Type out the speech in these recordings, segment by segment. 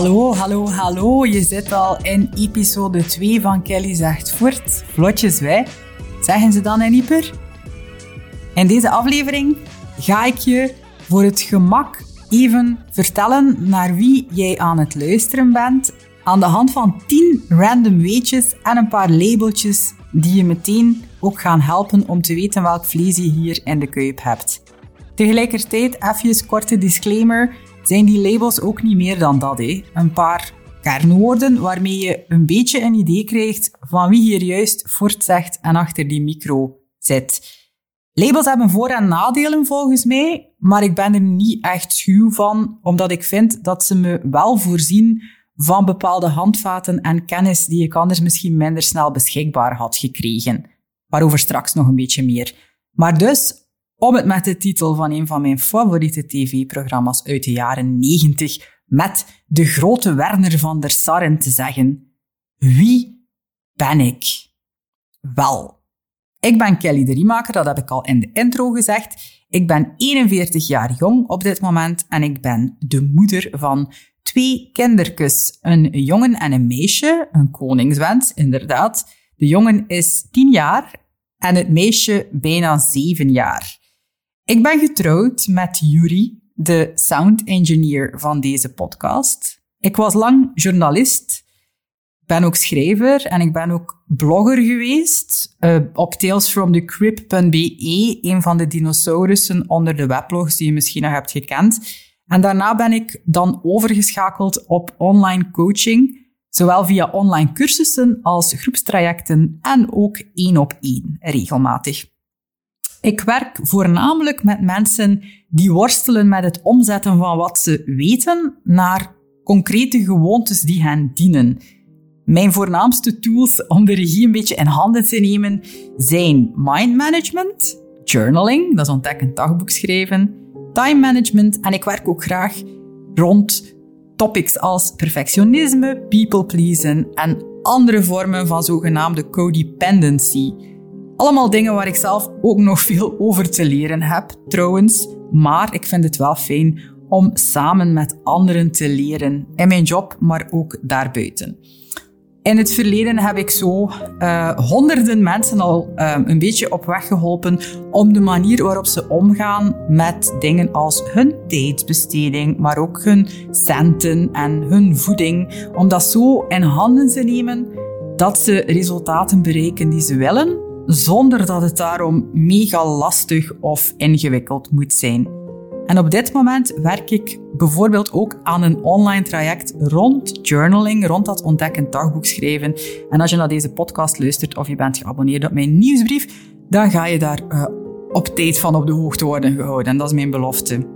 Hallo, hallo, hallo. Je zit al in episode 2 van Kelly Zegt Voort. Vlotjes wij. Zeggen ze dan in Ieper? In deze aflevering ga ik je voor het gemak even vertellen naar wie jij aan het luisteren bent. Aan de hand van 10 random weetjes en een paar labeltjes die je meteen ook gaan helpen om te weten welk vlees je hier in de kuip hebt. Tegelijkertijd even korte disclaimer zijn die labels ook niet meer dan dat. Hè? Een paar kernwoorden waarmee je een beetje een idee krijgt van wie hier juist voortzegt en achter die micro zit. Labels hebben voor- en nadelen volgens mij, maar ik ben er niet echt schuw van, omdat ik vind dat ze me wel voorzien van bepaalde handvaten en kennis die ik anders misschien minder snel beschikbaar had gekregen. Waarover straks nog een beetje meer. Maar dus, om het met de titel van een van mijn favoriete tv-programma's uit de jaren 90 met de grote Werner van der Sarren te zeggen. Wie ben ik? Wel, ik ben Kelly de Riemaker, dat heb ik al in de intro gezegd. Ik ben 41 jaar jong op dit moment en ik ben de moeder van twee kindertjes. Een jongen en een meisje, een koningswens, inderdaad. De jongen is 10 jaar en het meisje bijna 7 jaar. Ik ben getrouwd met Yuri, de sound engineer van deze podcast. Ik was lang journalist, ben ook schrijver en ik ben ook blogger geweest uh, op talesfromthecrypt.be, een van de dinosaurussen onder de weblogs die je misschien nog hebt gekend. En daarna ben ik dan overgeschakeld op online coaching, zowel via online cursussen als groepstrajecten en ook één op één regelmatig. Ik werk voornamelijk met mensen die worstelen met het omzetten van wat ze weten naar concrete gewoontes die hen dienen. Mijn voornaamste tools om de regie een beetje in handen te nemen zijn mind management, journaling, dat is ontdekkend dagboek schrijven, time management en ik werk ook graag rond topics als perfectionisme, people pleasen en andere vormen van zogenaamde codependency. Allemaal dingen waar ik zelf ook nog veel over te leren heb, trouwens. Maar ik vind het wel fijn om samen met anderen te leren. In mijn job, maar ook daarbuiten. In het verleden heb ik zo uh, honderden mensen al uh, een beetje op weg geholpen om de manier waarop ze omgaan met dingen als hun tijdsbesteding, maar ook hun centen en hun voeding, om dat zo in handen te nemen dat ze resultaten bereiken die ze willen, zonder dat het daarom mega lastig of ingewikkeld moet zijn. En op dit moment werk ik bijvoorbeeld ook aan een online traject rond journaling, rond dat ontdekkend dagboek schrijven. En als je naar deze podcast luistert of je bent geabonneerd op mijn nieuwsbrief, dan ga je daar uh, op tijd van op de hoogte worden gehouden. En dat is mijn belofte.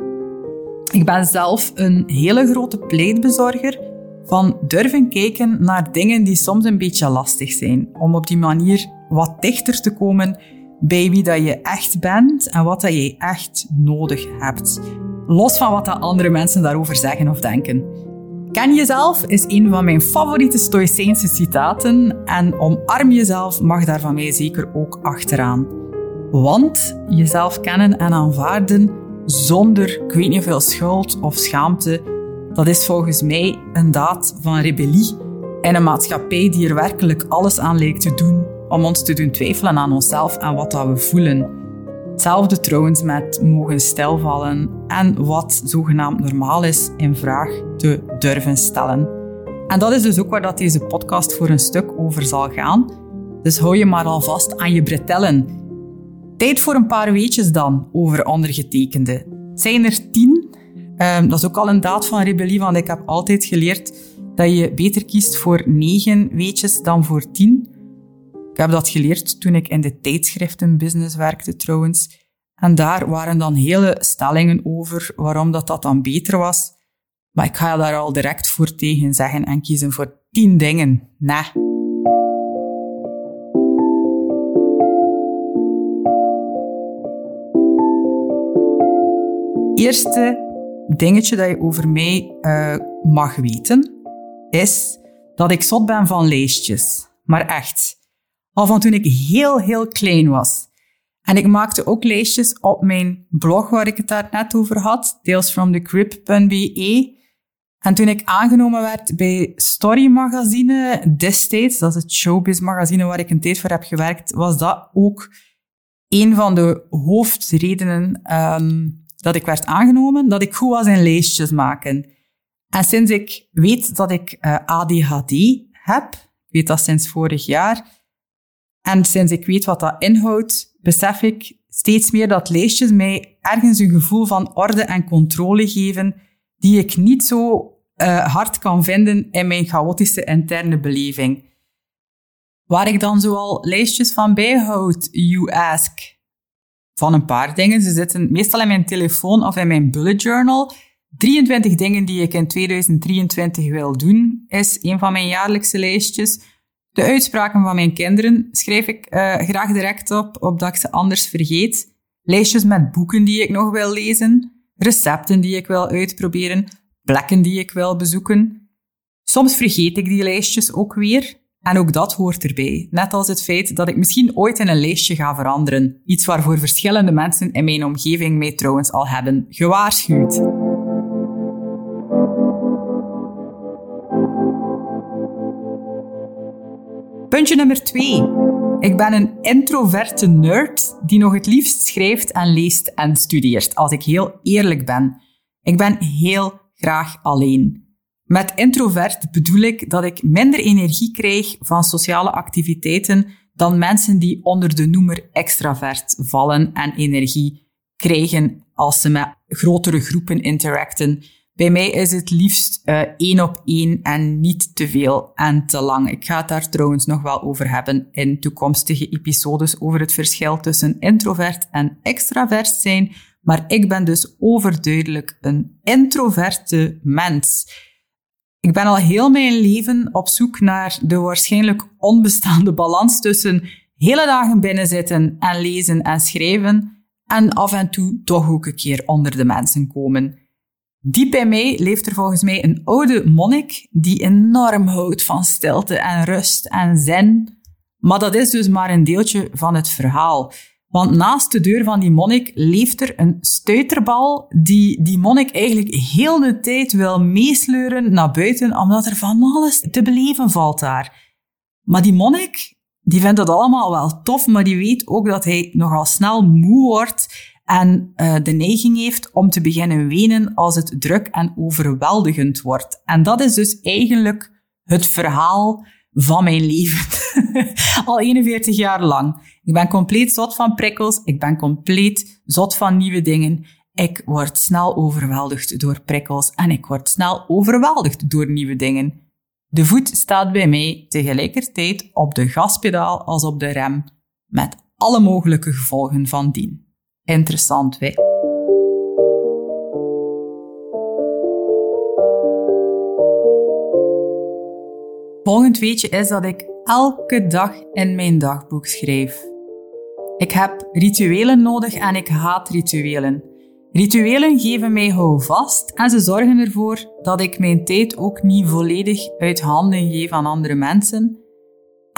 Ik ben zelf een hele grote pleitbezorger van durven kijken naar dingen die soms een beetje lastig zijn. Om op die manier wat dichter te komen bij wie dat je echt bent en wat dat je echt nodig hebt. Los van wat dat andere mensen daarover zeggen of denken. Ken jezelf is een van mijn favoriete Stoïcijnse citaten en omarm jezelf mag daar van mij zeker ook achteraan. Want jezelf kennen en aanvaarden zonder, ik weet niet veel, schuld of schaamte, dat is volgens mij een daad van rebellie in een maatschappij die er werkelijk alles aan lijkt te doen om ons te doen twijfelen aan onszelf en wat dat we voelen. Hetzelfde trouwens met mogen stilvallen en wat zogenaamd normaal is in vraag te durven stellen. En dat is dus ook waar dat deze podcast voor een stuk over zal gaan. Dus hou je maar alvast aan je bretellen. Tijd voor een paar weetjes dan over ondergetekende. Zijn er tien. Um, dat is ook al een daad van rebellie, want ik heb altijd geleerd dat je beter kiest voor negen weetjes dan voor tien. Ik heb dat geleerd toen ik in de tijdschriftenbusiness werkte trouwens. En daar waren dan hele stellingen over waarom dat, dat dan beter was. Maar ik ga daar al direct voor tegen zeggen en kiezen voor tien dingen. Nee. Eerste dingetje dat je over mij uh, mag weten, is dat ik zot ben van leestjes. Maar echt. Al van toen ik heel, heel klein was. En ik maakte ook lijstjes op mijn blog waar ik het daar net over had, talesfromthecrip.be. En toen ik aangenomen werd bij Story Magazine destijds, dat is het showbiz magazine waar ik een tijd voor heb gewerkt, was dat ook een van de hoofdredenen um, dat ik werd aangenomen, dat ik goed was in lijstjes maken. En sinds ik weet dat ik eh, ADHD heb, ik weet dat sinds vorig jaar, en sinds ik weet wat dat inhoudt, besef ik steeds meer dat lijstjes mij ergens een gevoel van orde en controle geven die ik niet zo uh, hard kan vinden in mijn chaotische interne beleving. Waar ik dan zoal lijstjes van bijhoud, you ask. Van een paar dingen. Ze zitten meestal in mijn telefoon of in mijn bullet journal. 23 dingen die ik in 2023 wil doen, is een van mijn jaarlijkse lijstjes. De uitspraken van mijn kinderen schrijf ik uh, graag direct op, opdat ik ze anders vergeet. Lijstjes met boeken die ik nog wil lezen, recepten die ik wil uitproberen, plekken die ik wil bezoeken. Soms vergeet ik die lijstjes ook weer. En ook dat hoort erbij. Net als het feit dat ik misschien ooit in een lijstje ga veranderen. Iets waarvoor verschillende mensen in mijn omgeving mij trouwens al hebben gewaarschuwd. Puntje nummer twee. Ik ben een introverte nerd die nog het liefst schrijft en leest en studeert, als ik heel eerlijk ben. Ik ben heel graag alleen. Met introvert bedoel ik dat ik minder energie krijg van sociale activiteiten dan mensen die onder de noemer extravert vallen en energie krijgen als ze met grotere groepen interacten. Bij mij is het liefst uh, één op één en niet te veel en te lang. Ik ga het daar trouwens nog wel over hebben in toekomstige episodes over het verschil tussen introvert en extravert zijn. Maar ik ben dus overduidelijk een introverte mens. Ik ben al heel mijn leven op zoek naar de waarschijnlijk onbestaande balans tussen hele dagen binnenzitten en lezen en schrijven en af en toe toch ook een keer onder de mensen komen. Diep bij mij leeft er volgens mij een oude monnik die enorm houdt van stilte en rust en zen. Maar dat is dus maar een deeltje van het verhaal. Want naast de deur van die monnik leeft er een stuiterbal die die monnik eigenlijk heel de tijd wil meesleuren naar buiten, omdat er van alles te beleven valt daar. Maar die monnik, die vindt dat allemaal wel tof, maar die weet ook dat hij nogal snel moe wordt en uh, de neiging heeft om te beginnen wenen als het druk en overweldigend wordt. En dat is dus eigenlijk het verhaal van mijn leven. Al 41 jaar lang. Ik ben compleet zot van prikkels. Ik ben compleet zot van nieuwe dingen. Ik word snel overweldigd door prikkels en ik word snel overweldigd door nieuwe dingen. De voet staat bij mij tegelijkertijd op de gaspedaal als op de rem, met alle mogelijke gevolgen van dien. Interessant, wij. Volgend weetje is dat ik elke dag in mijn dagboek schrijf. Ik heb rituelen nodig en ik haat rituelen. Rituelen geven mij houvast en ze zorgen ervoor dat ik mijn tijd ook niet volledig uit handen geef aan andere mensen.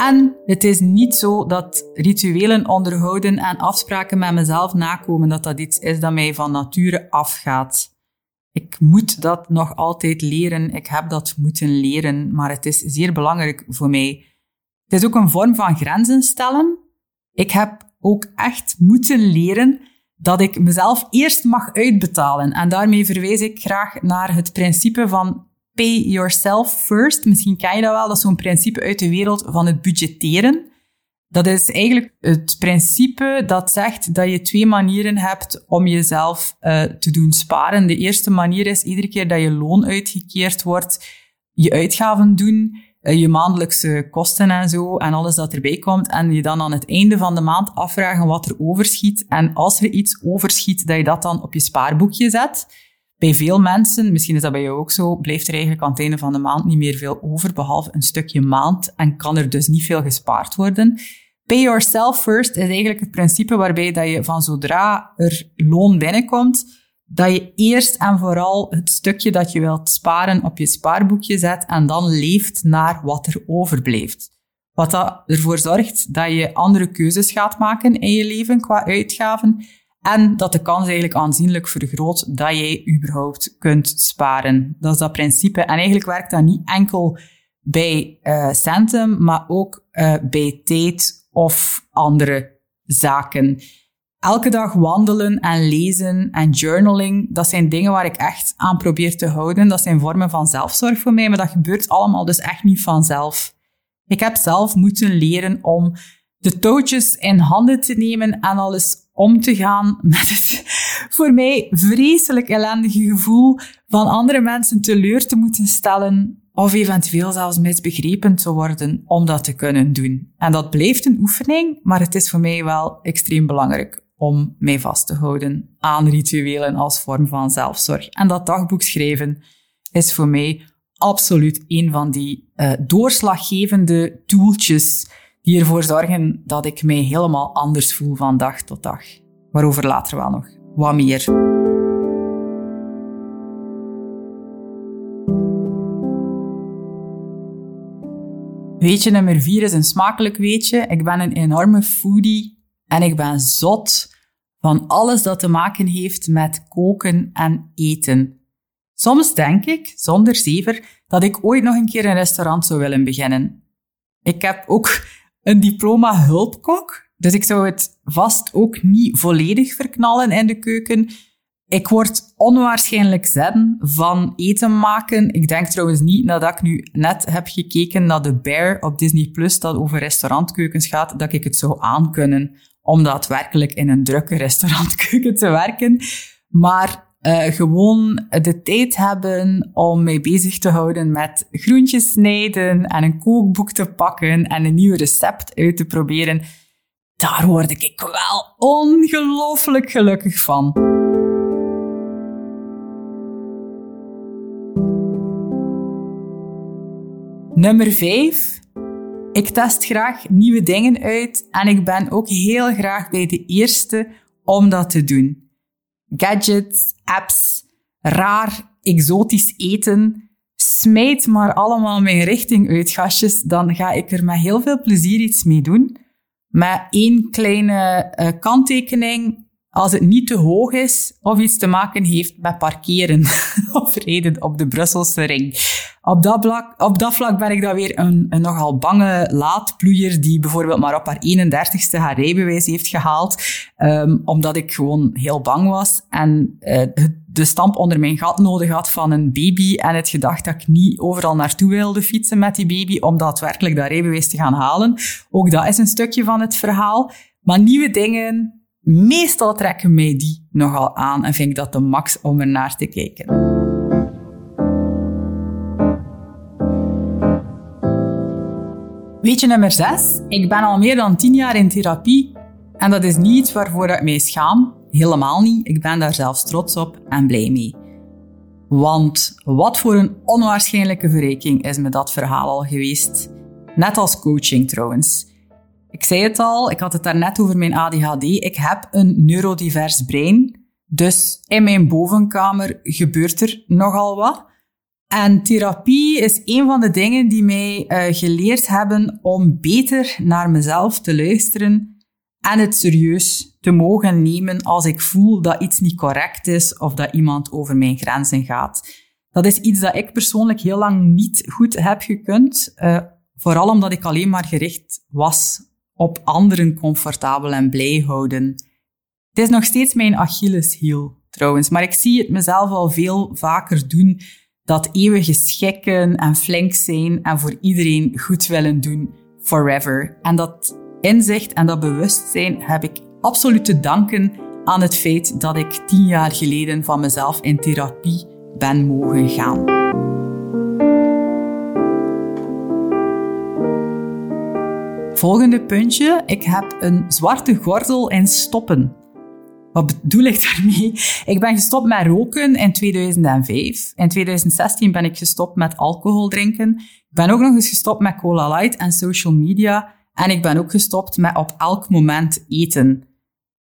En het is niet zo dat rituelen onderhouden en afspraken met mezelf nakomen, dat dat iets is dat mij van nature afgaat. Ik moet dat nog altijd leren, ik heb dat moeten leren, maar het is zeer belangrijk voor mij Het is ook een vorm van grenzen stellen. Ik heb ook echt moeten leren dat ik mezelf eerst mag uitbetalen. En daarmee verwijs ik graag naar het principe van pay yourself first. Misschien ken je dat wel, dat is zo'n principe uit de wereld van het budgetteren. Dat is eigenlijk het principe dat zegt dat je twee manieren hebt om jezelf uh, te doen sparen. De eerste manier is iedere keer dat je loon uitgekeerd wordt, je uitgaven doen, uh, je maandelijkse kosten en zo en alles dat erbij komt. En je dan aan het einde van de maand afvragen wat er overschiet. En als er iets overschiet, dat je dat dan op je spaarboekje zet. Bij veel mensen, misschien is dat bij jou ook zo, blijft er eigenlijk aan het einde van de maand niet meer veel over, behalve een stukje maand, en kan er dus niet veel gespaard worden. Pay yourself first is eigenlijk het principe waarbij dat je van zodra er loon binnenkomt, dat je eerst en vooral het stukje dat je wilt sparen op je spaarboekje zet en dan leeft naar wat er overblijft. Wat dat ervoor zorgt dat je andere keuzes gaat maken in je leven qua uitgaven en dat de kans eigenlijk aanzienlijk vergroot dat jij überhaupt kunt sparen. Dat is dat principe. En eigenlijk werkt dat niet enkel bij uh, centen, maar ook uh, bij tijd of andere zaken. Elke dag wandelen en lezen en journaling, dat zijn dingen waar ik echt aan probeer te houden. Dat zijn vormen van zelfzorg voor mij, maar dat gebeurt allemaal dus echt niet vanzelf. Ik heb zelf moeten leren om de touwtjes in handen te nemen en alles om te gaan met het voor mij vreselijk ellendige gevoel van andere mensen teleur te moeten stellen of eventueel zelfs misbegrepen te worden om dat te kunnen doen. En dat blijft een oefening, maar het is voor mij wel extreem belangrijk om mij vast te houden aan rituelen als vorm van zelfzorg. En dat dagboek schrijven is voor mij absoluut een van die uh, doorslaggevende toeltjes die ervoor zorgen dat ik mij helemaal anders voel van dag tot dag. Waarover later wel nog wat meer. Weetje nummer vier is een smakelijk weetje. Ik ben een enorme foodie en ik ben zot van alles dat te maken heeft met koken en eten. Soms denk ik, zonder zever, dat ik ooit nog een keer een restaurant zou willen beginnen. Ik heb ook een diploma hulpkok, dus ik zou het vast ook niet volledig verknallen in de keuken. Ik word onwaarschijnlijk zen van eten maken. Ik denk trouwens niet nadat ik nu net heb gekeken naar The Bear op Disney Plus, dat over restaurantkeukens gaat, dat ik het zou aankunnen om daadwerkelijk in een drukke restaurantkeuken te werken. Maar uh, gewoon de tijd hebben om mij bezig te houden met groentjes snijden en een kookboek te pakken en een nieuw recept uit te proberen, daar word ik wel ongelooflijk gelukkig van. Nummer 5. Ik test graag nieuwe dingen uit en ik ben ook heel graag bij de eerste om dat te doen. Gadgets, apps, raar, exotisch eten. Smijt maar allemaal mijn richting uit, gastjes. Dan ga ik er met heel veel plezier iets mee doen. Met één kleine uh, kanttekening. Als het niet te hoog is of iets te maken heeft met parkeren of rijden op de Brusselse ring. Op dat, vlak, op dat vlak ben ik dan weer een, een nogal bange laadploeier die bijvoorbeeld maar op haar 31ste haar rijbewijs heeft gehaald, um, omdat ik gewoon heel bang was en uh, de stamp onder mijn gat nodig had van een baby en het gedacht dat ik niet overal naartoe wilde fietsen met die baby om daadwerkelijk dat rijbewijs te gaan halen. Ook dat is een stukje van het verhaal. Maar nieuwe dingen, meestal trekken mij die nogal aan en vind ik dat de max om er naar te kijken. Weetje nummer 6. Ik ben al meer dan 10 jaar in therapie en dat is niet iets waarvoor ik mij schaam. Helemaal niet. Ik ben daar zelfs trots op en blij mee. Want wat voor een onwaarschijnlijke verrijking is me dat verhaal al geweest. Net als coaching trouwens. Ik zei het al, ik had het daarnet over mijn ADHD. Ik heb een neurodivers brein. Dus in mijn bovenkamer gebeurt er nogal wat. En therapie is een van de dingen die mij uh, geleerd hebben om beter naar mezelf te luisteren en het serieus te mogen nemen als ik voel dat iets niet correct is of dat iemand over mijn grenzen gaat. Dat is iets dat ik persoonlijk heel lang niet goed heb gekund. Uh, Vooral omdat ik alleen maar gericht was op anderen comfortabel en blij houden. Het is nog steeds mijn Achilleshiel, trouwens, maar ik zie het mezelf al veel vaker doen dat eeuwige schikken en flink zijn en voor iedereen goed willen doen, forever. En dat inzicht en dat bewustzijn heb ik absoluut te danken aan het feit dat ik tien jaar geleden van mezelf in therapie ben mogen gaan. Volgende puntje. Ik heb een zwarte gordel in stoppen. Wat bedoel ik daarmee? Ik ben gestopt met roken in 2005. In 2016 ben ik gestopt met alcohol drinken. Ik ben ook nog eens gestopt met cola light en social media. En ik ben ook gestopt met op elk moment eten.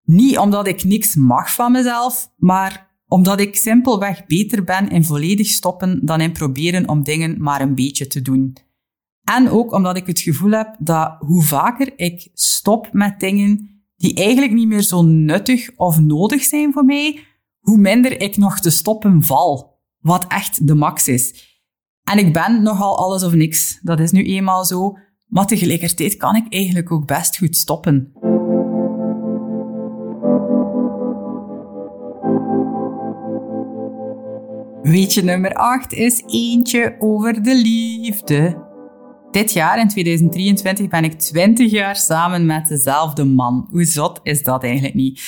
Niet omdat ik niks mag van mezelf, maar omdat ik simpelweg beter ben in volledig stoppen dan in proberen om dingen maar een beetje te doen. En ook omdat ik het gevoel heb dat hoe vaker ik stop met dingen die eigenlijk niet meer zo nuttig of nodig zijn voor mij, hoe minder ik nog te stoppen val. Wat echt de max is. En ik ben nogal alles of niks. Dat is nu eenmaal zo. Maar tegelijkertijd kan ik eigenlijk ook best goed stoppen. Weetje nummer 8 is eentje over de liefde. Dit jaar, in 2023, ben ik 20 jaar samen met dezelfde man. Hoe zot is dat eigenlijk niet?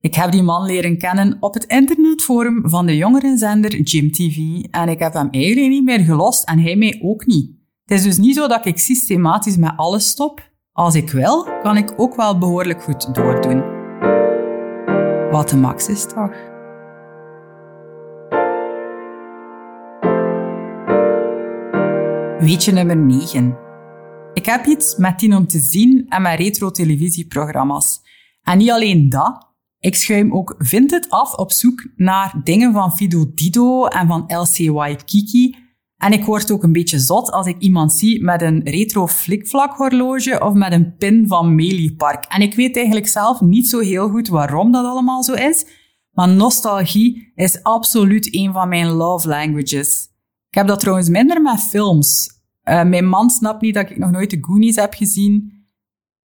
Ik heb die man leren kennen op het internetforum van de jongerenzender Gym TV en ik heb hem eigenlijk niet meer gelost en hij mij ook niet. Het is dus niet zo dat ik systematisch met alles stop. Als ik wil, kan ik ook wel behoorlijk goed doordoen. Wat de max is toch? Weetje nummer 9. Ik heb iets met tien om te zien en met retro-televisieprogramma's. En niet alleen dat, ik schuim ook Vinted af op zoek naar dingen van Fido Dido en van LCY Kiki. En ik word ook een beetje zot als ik iemand zie met een retro flikvlak horloge of met een pin van Melee Park. En ik weet eigenlijk zelf niet zo heel goed waarom dat allemaal zo is. Maar nostalgie is absoluut een van mijn love languages. Ik heb dat trouwens minder met films. Uh, mijn man snapt niet dat ik nog nooit de Goonies heb gezien.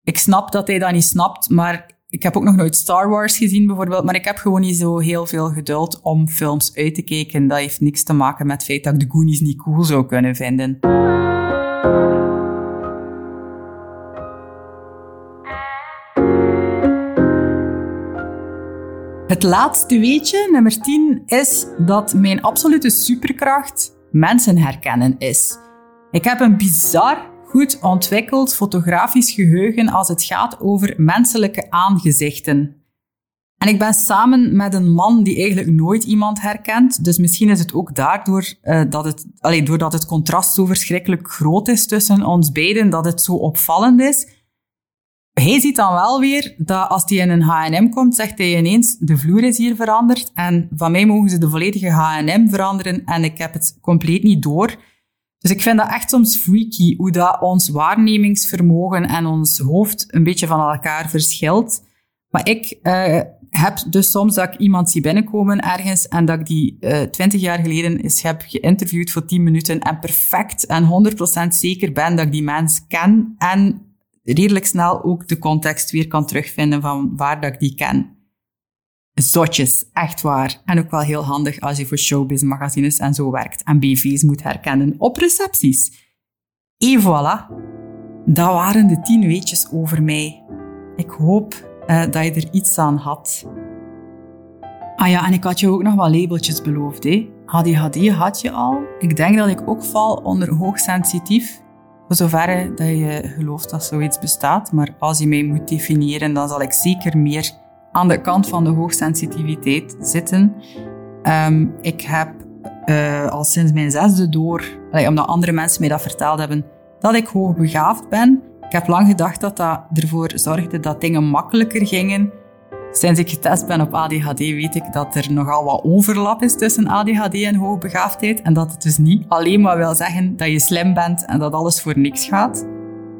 Ik snap dat hij dat niet snapt, maar ik heb ook nog nooit Star Wars gezien bijvoorbeeld. Maar ik heb gewoon niet zo heel veel geduld om films uit te kijken. Dat heeft niks te maken met het feit dat ik de Goonies niet cool zou kunnen vinden. Het laatste weetje, nummer 10, is dat mijn absolute superkracht mensen herkennen is. Ik heb een bizar goed ontwikkeld fotografisch geheugen als het gaat over menselijke aangezichten. En ik ben samen met een man die eigenlijk nooit iemand herkent. Dus misschien is het ook daardoor uh, dat het, allee, doordat het contrast zo verschrikkelijk groot is tussen ons beiden, dat het zo opvallend is. Hij ziet dan wel weer dat als hij in een H&M komt, zegt hij ineens, de vloer is hier veranderd en van mij mogen ze de volledige H&M veranderen en ik heb het compleet niet door. Dus ik vind dat echt soms freaky, hoe dat ons waarnemingsvermogen en ons hoofd een beetje van elkaar verschilt. Maar ik uh, heb dus soms dat ik iemand zie binnenkomen ergens en dat ik die uh, eh, 20 jaar geleden eens heb geïnterviewd voor 10 minuten en perfect en 100% zeker ben dat ik die mens ken en redelijk snel ook de context weer kan terugvinden van waar dat ik die ken. Zotjes, echt waar. En ook wel heel handig als je voor showbiz magazines en zo werkt en BV's moet herkennen op recepties. Et voilà. Dat waren de tien weetjes over mij. Ik hoop uh, dat je er iets aan had. Ah ja, en ik had je ook nog wat labeltjes beloofd. Hè? ADHD had je al. Ik denk dat ik ook val onder hoogsensitief. Voor zover dat je gelooft dat zoiets bestaat. Maar als je mij moet definiëren, dan zal ik zeker meer aan de kant van de hoogsensitiviteit zitten. Um, ik heb uh, al sinds mijn zesde door, omdat andere mensen mij dat verteld hebben, dat ik hoogbegaafd ben. Ik heb lang gedacht dat dat ervoor zorgde dat dingen makkelijker gingen. Sinds ik getest ben op ADHD weet ik dat er nogal wat overlap is tussen ADHD en hoogbegaafdheid. En dat het dus niet alleen maar wil zeggen dat je slim bent en dat alles voor niks gaat.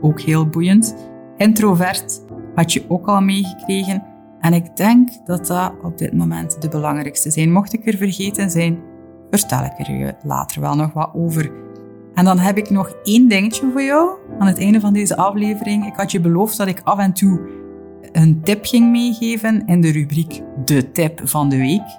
Ook heel boeiend. Introvert had je ook al meegekregen. En ik denk dat dat op dit moment de belangrijkste zijn. Mocht ik er vergeten zijn, vertel ik er je later wel nog wat over. En dan heb ik nog één dingetje voor jou aan het einde van deze aflevering. Ik had je beloofd dat ik af en toe een tip ging meegeven in de rubriek De Tip van de Week.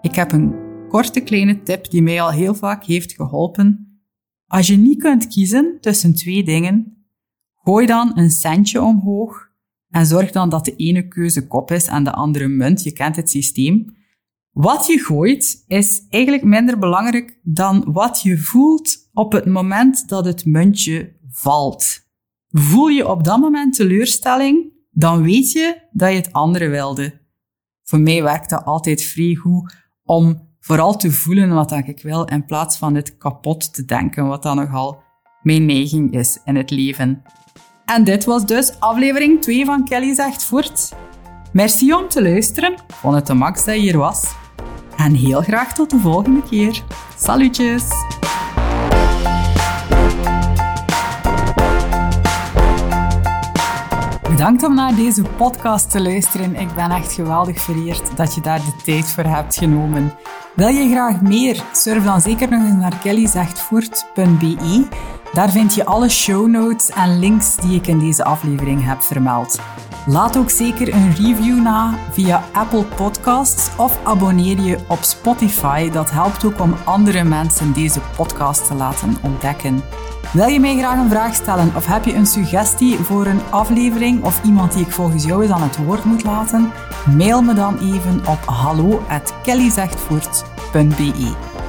Ik heb een korte kleine tip die mij al heel vaak heeft geholpen. Als je niet kunt kiezen tussen twee dingen, gooi dan een centje omhoog en zorg dan dat de ene keuze kop is en de andere munt. Je kent het systeem. Wat je gooit is eigenlijk minder belangrijk dan wat je voelt op het moment dat het muntje valt. Voel je op dat moment teleurstelling, dan weet je dat je het andere wilde. Voor mij werkt dat altijd vrij goed om vooral te voelen wat ik wil in plaats van het kapot te denken, wat dan nogal mijn neiging is in het leven. En dit was dus aflevering 2 van Kelly zegt voort. Merci om te luisteren. Vond het de max dat je hier was. En heel graag tot de volgende keer. Salutjes! Bedankt om naar deze podcast te luisteren. Ik ben echt geweldig vereerd dat je daar de tijd voor hebt genomen. Wil je graag meer? Surf dan zeker nog eens naar kellyzegtvoort.be. Daar vind je alle show notes en links die ik in deze aflevering heb vermeld. Laat ook zeker een review na via Apple Podcasts of abonneer je op Spotify. Dat helpt ook om andere mensen deze podcast te laten ontdekken. Wil je mij graag een vraag stellen of heb je een suggestie voor een aflevering of iemand die ik volgens jou eens aan het woord moet laten? Mail me dan even op hallo@kellyzegtvoort.be.